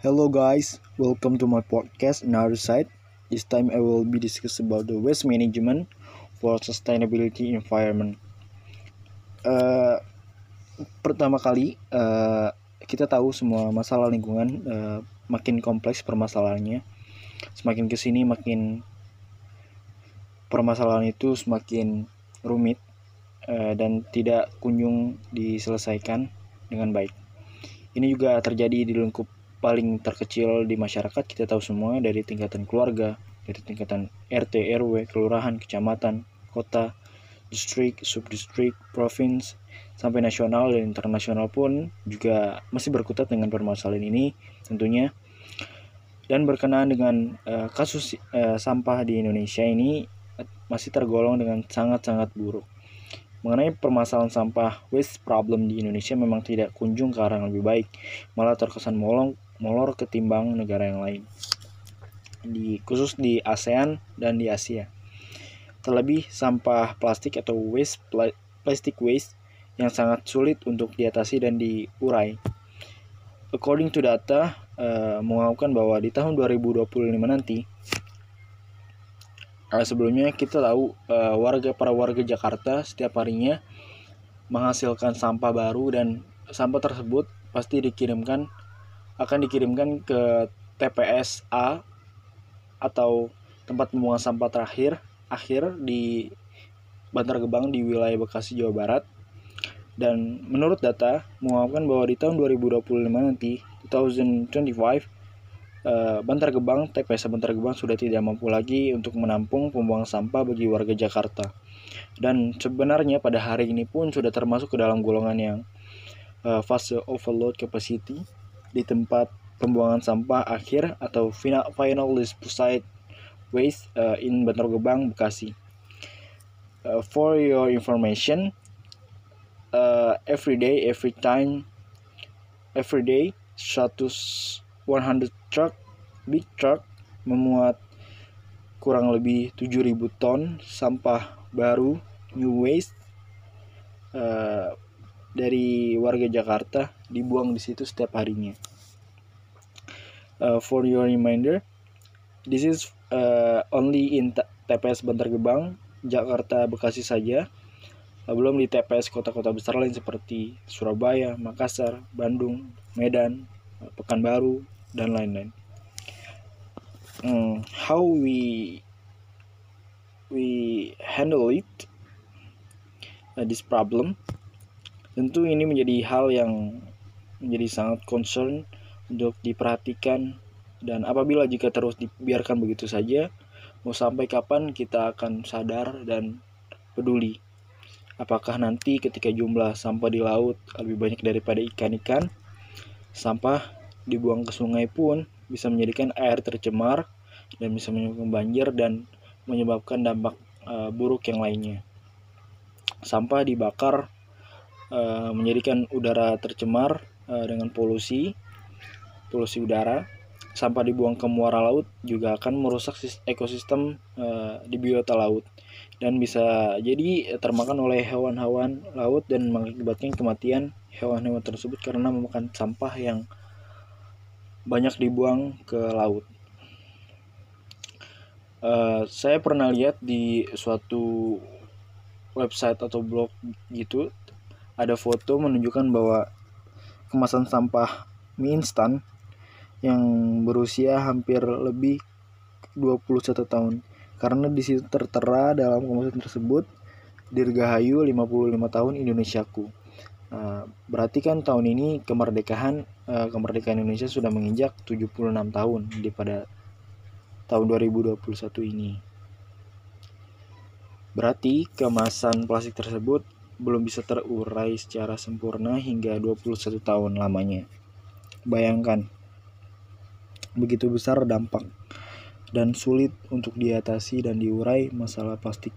Hello guys, welcome to my podcast Another Side. This time I will be discuss about the waste management for sustainability environment. Uh, pertama kali uh, kita tahu semua masalah lingkungan uh, makin kompleks permasalahannya. Semakin ke sini makin permasalahan itu semakin rumit uh, dan tidak kunjung diselesaikan dengan baik. Ini juga terjadi di lingkup paling terkecil di masyarakat kita tahu semua dari tingkatan keluarga, dari tingkatan RT, RW, kelurahan, kecamatan, kota, distrik, subdistrik, provinsi, sampai nasional dan internasional pun juga masih berkutat dengan permasalahan ini tentunya. Dan berkenaan dengan uh, kasus uh, sampah di Indonesia ini masih tergolong dengan sangat-sangat buruk. Mengenai permasalahan sampah waste problem di Indonesia memang tidak kunjung ke arah yang lebih baik, malah terkesan molong molor ketimbang negara yang lain di khusus di ASEAN dan di Asia. Terlebih sampah plastik atau waste plastic waste yang sangat sulit untuk diatasi dan diurai. According to data uh, mengungkapkan bahwa di tahun 2025 nanti uh, sebelumnya kita tahu uh, warga para warga Jakarta setiap harinya menghasilkan sampah baru dan sampah tersebut pasti dikirimkan akan dikirimkan ke TPS A atau tempat pembuangan sampah terakhir akhir di Bantar Gebang di wilayah Bekasi Jawa Barat. Dan menurut data mengungkapkan bahwa di tahun 2025 nanti 2025 uh, Bantar Gebang TPS Bantar Gebang sudah tidak mampu lagi untuk menampung pembuangan sampah bagi warga Jakarta. Dan sebenarnya pada hari ini pun sudah termasuk ke dalam golongan yang uh, fase overload capacity di tempat pembuangan sampah akhir atau final, final disposal waste uh, in Bantar Gebang, Bekasi. Uh, for your information, uh, every day, every time, every day, 100 truck, big truck memuat kurang lebih 7000 ton sampah baru new waste uh, dari warga Jakarta dibuang di situ setiap harinya. Uh, for your reminder, this is uh, only in TPS Bantar Gebang, Jakarta, Bekasi saja. Uh, belum di TPS kota-kota besar lain seperti Surabaya, Makassar, Bandung, Medan, uh, Pekanbaru, dan lain-lain. Um, how we we handle it uh, this problem Tentu ini menjadi hal yang menjadi sangat concern untuk diperhatikan dan apabila jika terus dibiarkan begitu saja, mau sampai kapan kita akan sadar dan peduli. Apakah nanti ketika jumlah sampah di laut lebih banyak daripada ikan-ikan, sampah dibuang ke sungai pun bisa menjadikan air tercemar dan bisa menyebabkan banjir dan menyebabkan dampak uh, buruk yang lainnya. Sampah dibakar uh, menjadikan udara tercemar uh, dengan polusi, polusi udara. Sampah dibuang ke muara laut juga akan merusak ekosistem uh, di biota laut dan bisa jadi termakan oleh hewan-hewan laut dan mengakibatkan kematian hewan-hewan tersebut karena memakan sampah yang banyak dibuang ke laut. Uh, saya pernah lihat di suatu website atau blog gitu ada foto menunjukkan bahwa kemasan sampah mie instan yang berusia hampir lebih 21 tahun karena di situ tertera dalam kemasan tersebut Dirgahayu 55 tahun Indonesiaku. Nah, berarti kan tahun ini kemerdekaan uh, kemerdekaan Indonesia sudah menginjak 76 tahun di pada tahun 2021 ini. Berarti kemasan plastik tersebut belum bisa terurai secara sempurna hingga 21 tahun lamanya. Bayangkan, begitu besar dampak dan sulit untuk diatasi dan diurai masalah plastik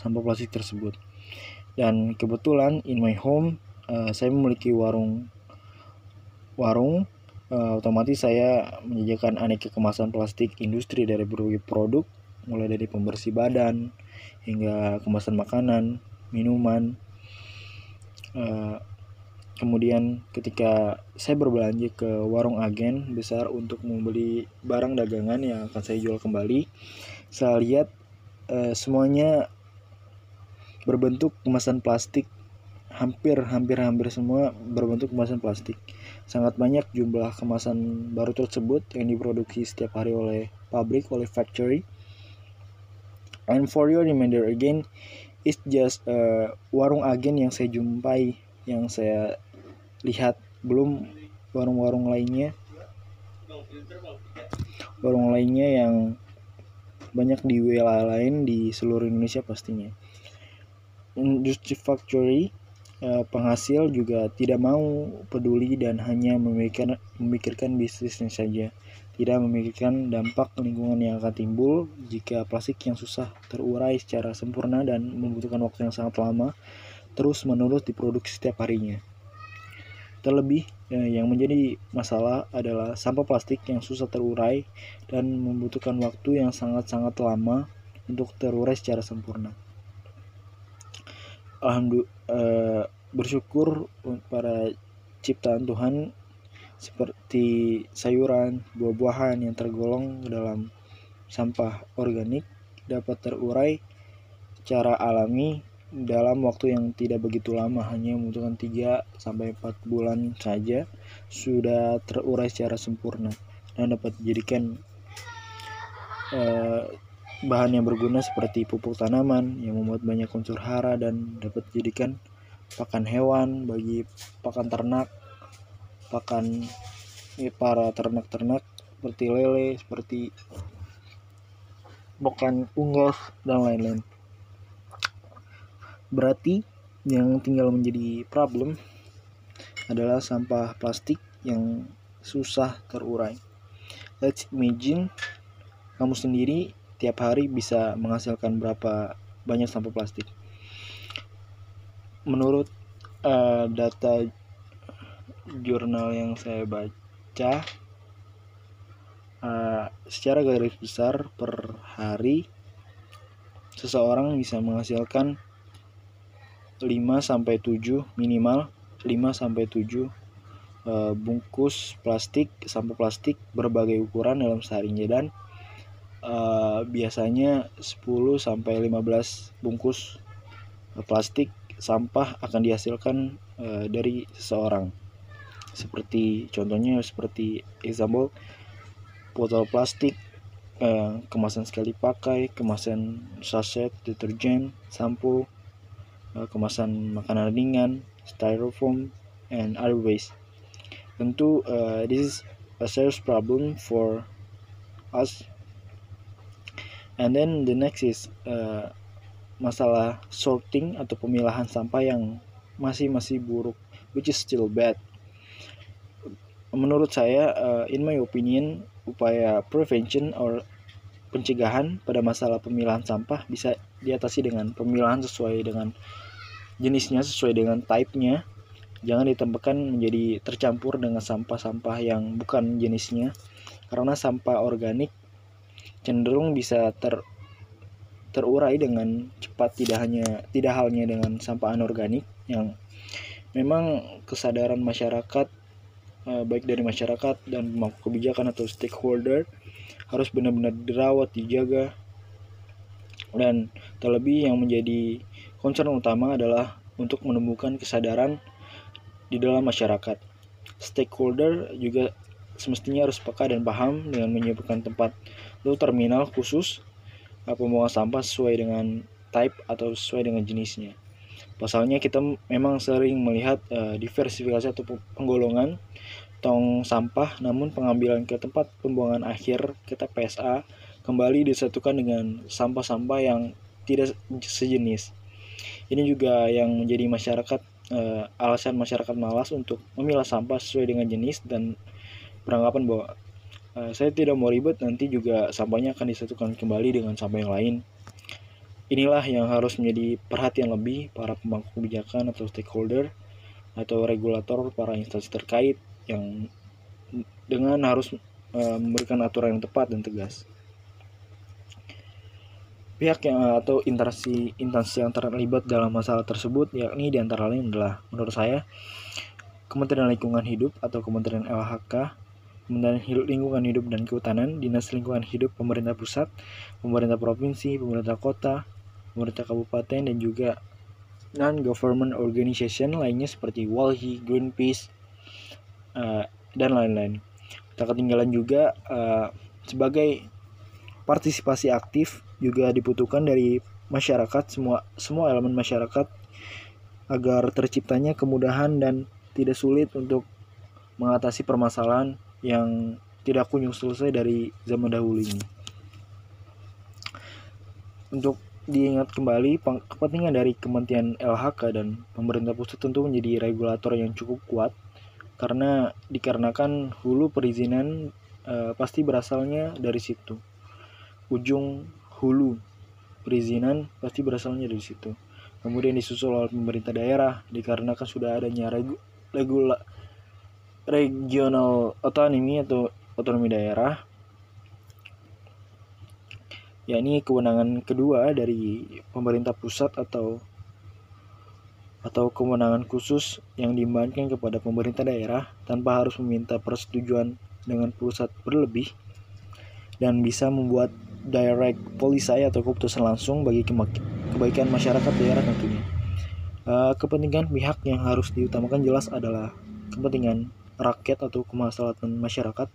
sampah plastik tersebut. Dan kebetulan in my home uh, saya memiliki warung warung uh, otomatis saya menjajakan aneka kemasan plastik industri dari berbagai produk mulai dari pembersih badan hingga kemasan makanan, minuman, uh, kemudian ketika saya berbelanja ke warung agen besar untuk membeli barang dagangan yang akan saya jual kembali saya lihat eh, semuanya berbentuk kemasan plastik. Hampir hampir hampir semua berbentuk kemasan plastik. Sangat banyak jumlah kemasan baru tersebut yang diproduksi setiap hari oleh pabrik oleh factory. And for your reminder again it's just uh, warung agen yang saya jumpai yang saya lihat. Belum warung-warung lainnya. Warung lainnya yang banyak di wilayah lain di seluruh Indonesia pastinya. Industri factory uh, penghasil juga tidak mau peduli dan hanya memikirkan memikirkan bisnisnya saja tidak memikirkan dampak lingkungan yang akan timbul jika plastik yang susah terurai secara sempurna dan membutuhkan waktu yang sangat lama terus menerus diproduksi setiap harinya. Terlebih, eh, yang menjadi masalah adalah sampah plastik yang susah terurai dan membutuhkan waktu yang sangat-sangat lama untuk terurai secara sempurna. Alhamdulillah, eh, bersyukur para ciptaan Tuhan seperti sayuran, buah-buahan yang tergolong dalam sampah organik dapat terurai secara alami dalam waktu yang tidak begitu lama hanya membutuhkan 3 sampai 4 bulan saja sudah terurai secara sempurna dan dapat dijadikan eh, bahan yang berguna seperti pupuk tanaman yang membuat banyak unsur hara dan dapat dijadikan pakan hewan bagi pakan ternak pakan eh, para ternak-ternak seperti lele seperti pakan unggas dan lain-lain Berarti yang tinggal menjadi problem adalah sampah plastik yang susah terurai. Let's imagine kamu sendiri tiap hari bisa menghasilkan berapa banyak sampah plastik. Menurut uh, data jurnal yang saya baca, uh, secara garis besar per hari seseorang bisa menghasilkan 5 sampai 7 minimal 5 sampai 7 uh, eh, bungkus plastik sampah plastik berbagai ukuran dalam seharinya dan uh, biasanya 10 sampai 15 bungkus plastik sampah akan dihasilkan uh, dari seseorang seperti contohnya seperti example botol plastik uh, kemasan sekali pakai kemasan sachet deterjen sampo uh, kemasan makanan ringan, styrofoam, and other waste. Tentu uh, this is a serious problem for us. And then the next is uh, masalah sorting atau pemilahan sampah yang masih masih buruk, which is still bad. Menurut saya, uh, in my opinion, upaya prevention or pencegahan pada masalah pemilahan sampah bisa diatasi dengan pemilahan sesuai dengan jenisnya sesuai dengan type-nya. Jangan ditempatkan menjadi tercampur dengan sampah-sampah yang bukan jenisnya. Karena sampah organik cenderung bisa ter terurai dengan cepat tidak hanya tidak halnya dengan sampah anorganik yang memang kesadaran masyarakat baik dari masyarakat dan pemangku kebijakan atau stakeholder harus benar-benar dirawat, dijaga. Dan terlebih yang menjadi concern utama adalah untuk menemukan kesadaran di dalam masyarakat. Stakeholder juga semestinya harus peka dan paham dengan menyebutkan tempat atau terminal khusus pembuangan sampah sesuai dengan type atau sesuai dengan jenisnya. Pasalnya kita memang sering melihat uh, diversifikasi atau penggolongan tong sampah namun pengambilan ke tempat pembuangan akhir ke TPSA kembali disatukan dengan sampah-sampah yang tidak sejenis. Ini juga yang menjadi masyarakat eh, alasan masyarakat malas untuk memilah sampah sesuai dengan jenis dan beranggapan bahwa eh, saya tidak mau ribet nanti juga sampahnya akan disatukan kembali dengan sampah yang lain. Inilah yang harus menjadi perhatian lebih para pemangku kebijakan atau stakeholder atau regulator para instansi terkait yang dengan harus uh, memberikan aturan yang tepat dan tegas. Pihak yang atau instansi instansi yang terlibat dalam masalah tersebut yakni di antara lain adalah menurut saya Kementerian Lingkungan Hidup atau Kementerian LHK, Kementerian Lingkungan Hidup dan Kehutanan, Dinas Lingkungan Hidup pemerintah pusat, pemerintah provinsi, pemerintah kota, pemerintah kabupaten dan juga non-government organization lainnya seperti WALHI, Greenpeace, uh, dan lain-lain. Tak ketinggalan juga uh, sebagai partisipasi aktif juga dibutuhkan dari masyarakat semua semua elemen masyarakat agar terciptanya kemudahan dan tidak sulit untuk mengatasi permasalahan yang tidak kunjung selesai dari zaman dahulu ini. Untuk diingat kembali, kepentingan dari Kementerian LHK dan pemerintah pusat tentu menjadi regulator yang cukup kuat karena dikarenakan hulu perizinan e, pasti berasalnya dari situ. Ujung hulu perizinan pasti berasalnya dari situ. Kemudian disusul oleh pemerintah daerah dikarenakan sudah adanya regu regula regional otonomi atau otonomi daerah yakni kewenangan kedua dari pemerintah pusat atau atau kewenangan khusus yang diembankan kepada pemerintah daerah tanpa harus meminta persetujuan dengan pusat berlebih dan bisa membuat direct policy atau keputusan langsung bagi kebaikan masyarakat daerah tentunya. Uh, kepentingan pihak yang harus diutamakan jelas adalah kepentingan rakyat atau kemaslahatan masyarakat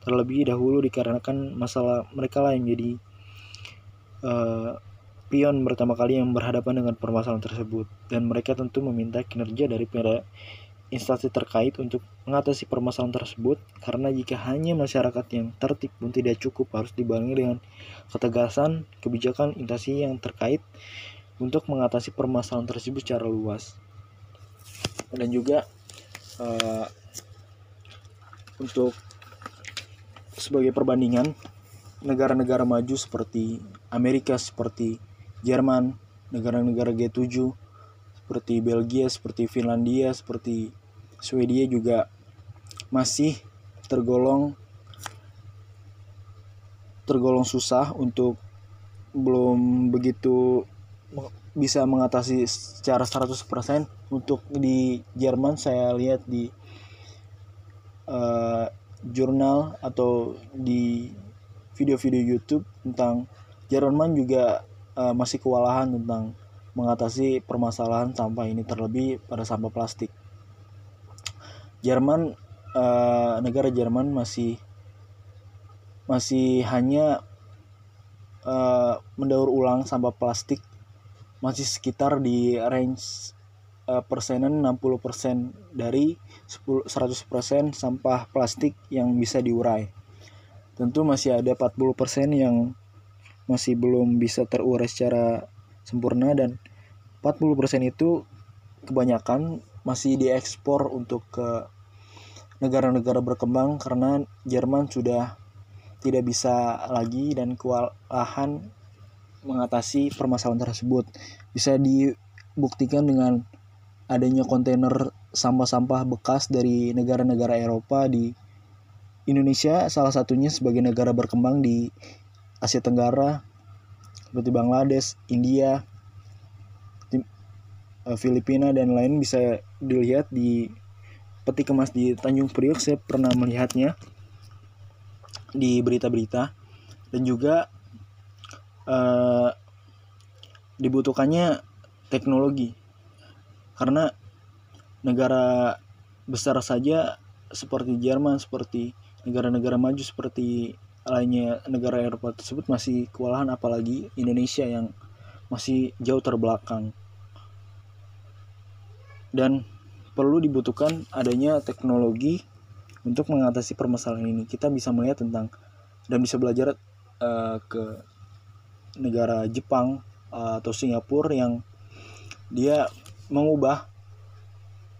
terlebih dahulu dikarenakan masalah mereka lah yang jadi uh, pion pertama kali yang berhadapan dengan permasalahan tersebut. Dan mereka tentu meminta kinerja dari para instansi terkait untuk mengatasi permasalahan tersebut karena jika hanya masyarakat yang tertib pun tidak cukup harus dibarengi dengan ketegasan kebijakan instansi yang terkait untuk mengatasi permasalahan tersebut secara luas. Dan juga uh, untuk sebagai perbandingan negara-negara maju seperti Amerika seperti Jerman negara-negara G7 seperti Belgia seperti Finlandia seperti Swedia juga masih tergolong tergolong susah untuk belum begitu bisa mengatasi secara 100% untuk di Jerman saya lihat di uh, jurnal atau di video-video YouTube tentang Jerman juga uh, masih kewalahan tentang mengatasi permasalahan sampah ini terlebih pada sampah plastik. Jerman uh, negara Jerman masih masih hanya uh, mendaur ulang sampah plastik masih sekitar di range uh, persenan 60% dari 10, 100% sampah plastik yang bisa diurai. Tentu masih ada 40% yang masih belum bisa terurai secara sempurna dan 40% itu kebanyakan masih diekspor untuk ke negara-negara berkembang karena Jerman sudah tidak bisa lagi dan kewalahan mengatasi permasalahan tersebut. Bisa dibuktikan dengan adanya kontainer sampah-sampah bekas dari negara-negara Eropa di Indonesia salah satunya sebagai negara berkembang di Asia Tenggara seperti Bangladesh, India, eh, Filipina dan lain bisa dilihat di peti kemas di Tanjung Priok. Saya pernah melihatnya di berita-berita. Dan juga uh, dibutuhkannya teknologi. Karena negara besar saja seperti Jerman seperti negara-negara maju seperti lainnya negara Eropa tersebut masih kewalahan apalagi Indonesia yang masih jauh terbelakang. Dan perlu dibutuhkan adanya teknologi untuk mengatasi permasalahan ini. Kita bisa melihat tentang dan bisa belajar uh, ke negara Jepang uh, atau Singapura yang dia mengubah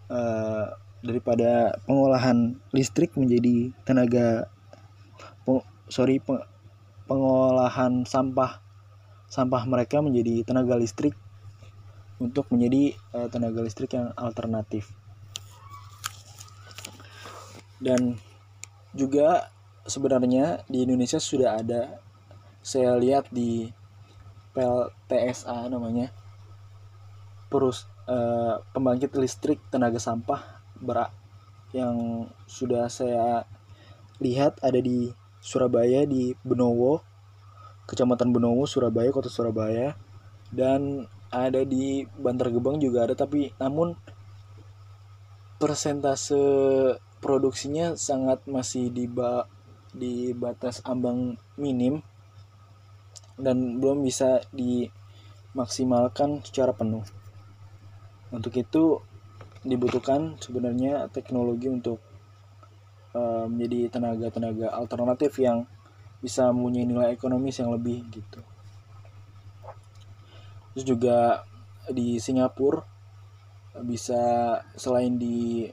uh, daripada pengolahan listrik menjadi tenaga peng, sorry peng, pengolahan sampah sampah mereka menjadi tenaga listrik untuk menjadi uh, tenaga listrik yang alternatif. Dan juga sebenarnya di Indonesia sudah ada saya lihat di PLTSA namanya perus uh, pembangkit listrik tenaga sampah ber yang sudah saya lihat ada di Surabaya di Benowo Kecamatan Benowo Surabaya Kota Surabaya dan ada di Bantar Gebang juga ada tapi namun persentase produksinya sangat masih di ba di batas ambang minim dan belum bisa dimaksimalkan secara penuh. Untuk itu dibutuhkan sebenarnya teknologi untuk uh, menjadi tenaga-tenaga alternatif yang bisa mempunyai nilai ekonomis yang lebih gitu. Terus juga di Singapura bisa selain di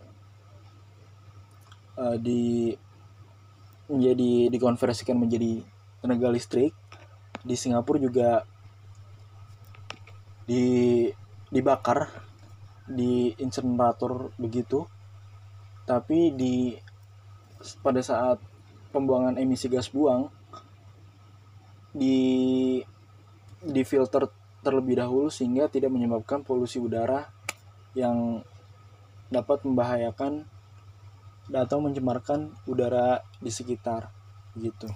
uh, di menjadi dikonversikan menjadi tenaga listrik di Singapura juga di dibakar di incinerator begitu tapi di pada saat pembuangan emisi gas buang di di filter terlebih dahulu sehingga tidak menyebabkan polusi udara yang dapat membahayakan atau mencemarkan udara di sekitar gitu.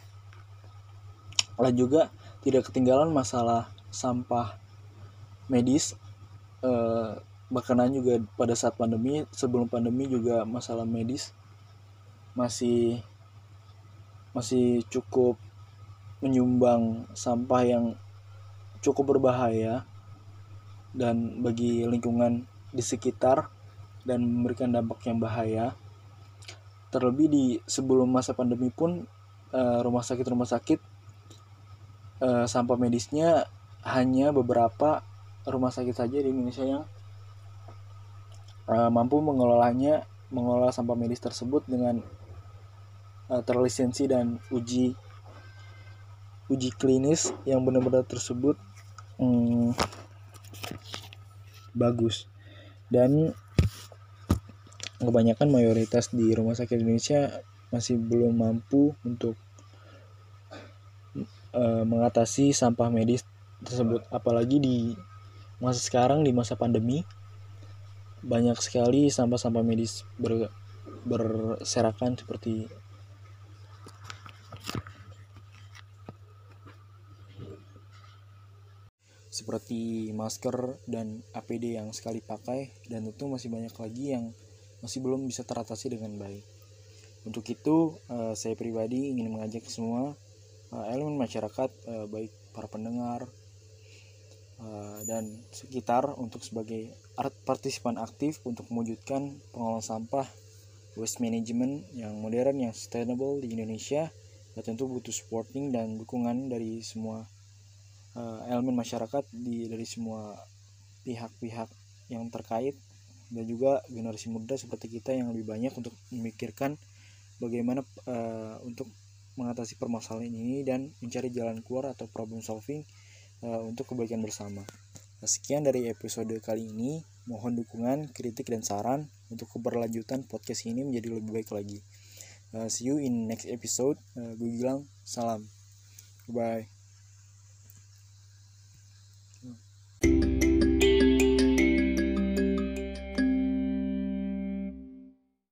Lalu juga tidak ketinggalan masalah sampah medis eh, bakanan juga pada saat pandemi sebelum pandemi juga masalah medis masih masih cukup menyumbang sampah yang cukup berbahaya dan bagi lingkungan di sekitar dan memberikan dampak yang bahaya. Terlebih di sebelum masa pandemi pun eh, rumah sakit eh, sampah medisnya hanya beberapa rumah sakit saja di Indonesia yang eh, mampu mengelolanya, mengelola sampah medis tersebut dengan terlisensi dan uji uji klinis yang benar-benar tersebut hmm, bagus. Dan kebanyakan mayoritas di rumah sakit Indonesia masih belum mampu untuk uh, mengatasi sampah medis tersebut. Apalagi di masa sekarang di masa pandemi banyak sekali sampah-sampah medis ber, berserakan seperti seperti masker dan APD yang sekali pakai dan tentu masih banyak lagi yang masih belum bisa teratasi dengan baik. Untuk itu, uh, saya pribadi ingin mengajak semua uh, elemen masyarakat, uh, baik para pendengar dan sekitar untuk sebagai partisipan aktif untuk mewujudkan pengelolaan sampah waste management yang modern yang sustainable di Indonesia. Dan tentu butuh supporting dan dukungan dari semua uh, elemen masyarakat di dari semua pihak-pihak yang terkait dan juga generasi muda seperti kita yang lebih banyak untuk memikirkan bagaimana uh, untuk mengatasi permasalahan ini dan mencari jalan keluar atau problem solving uh, untuk kebaikan bersama. Nah, sekian dari episode kali ini. Mohon dukungan, kritik, dan saran untuk keberlanjutan podcast ini menjadi lebih baik lagi. Uh, see you in next episode. Uh, gue bilang salam. Bye.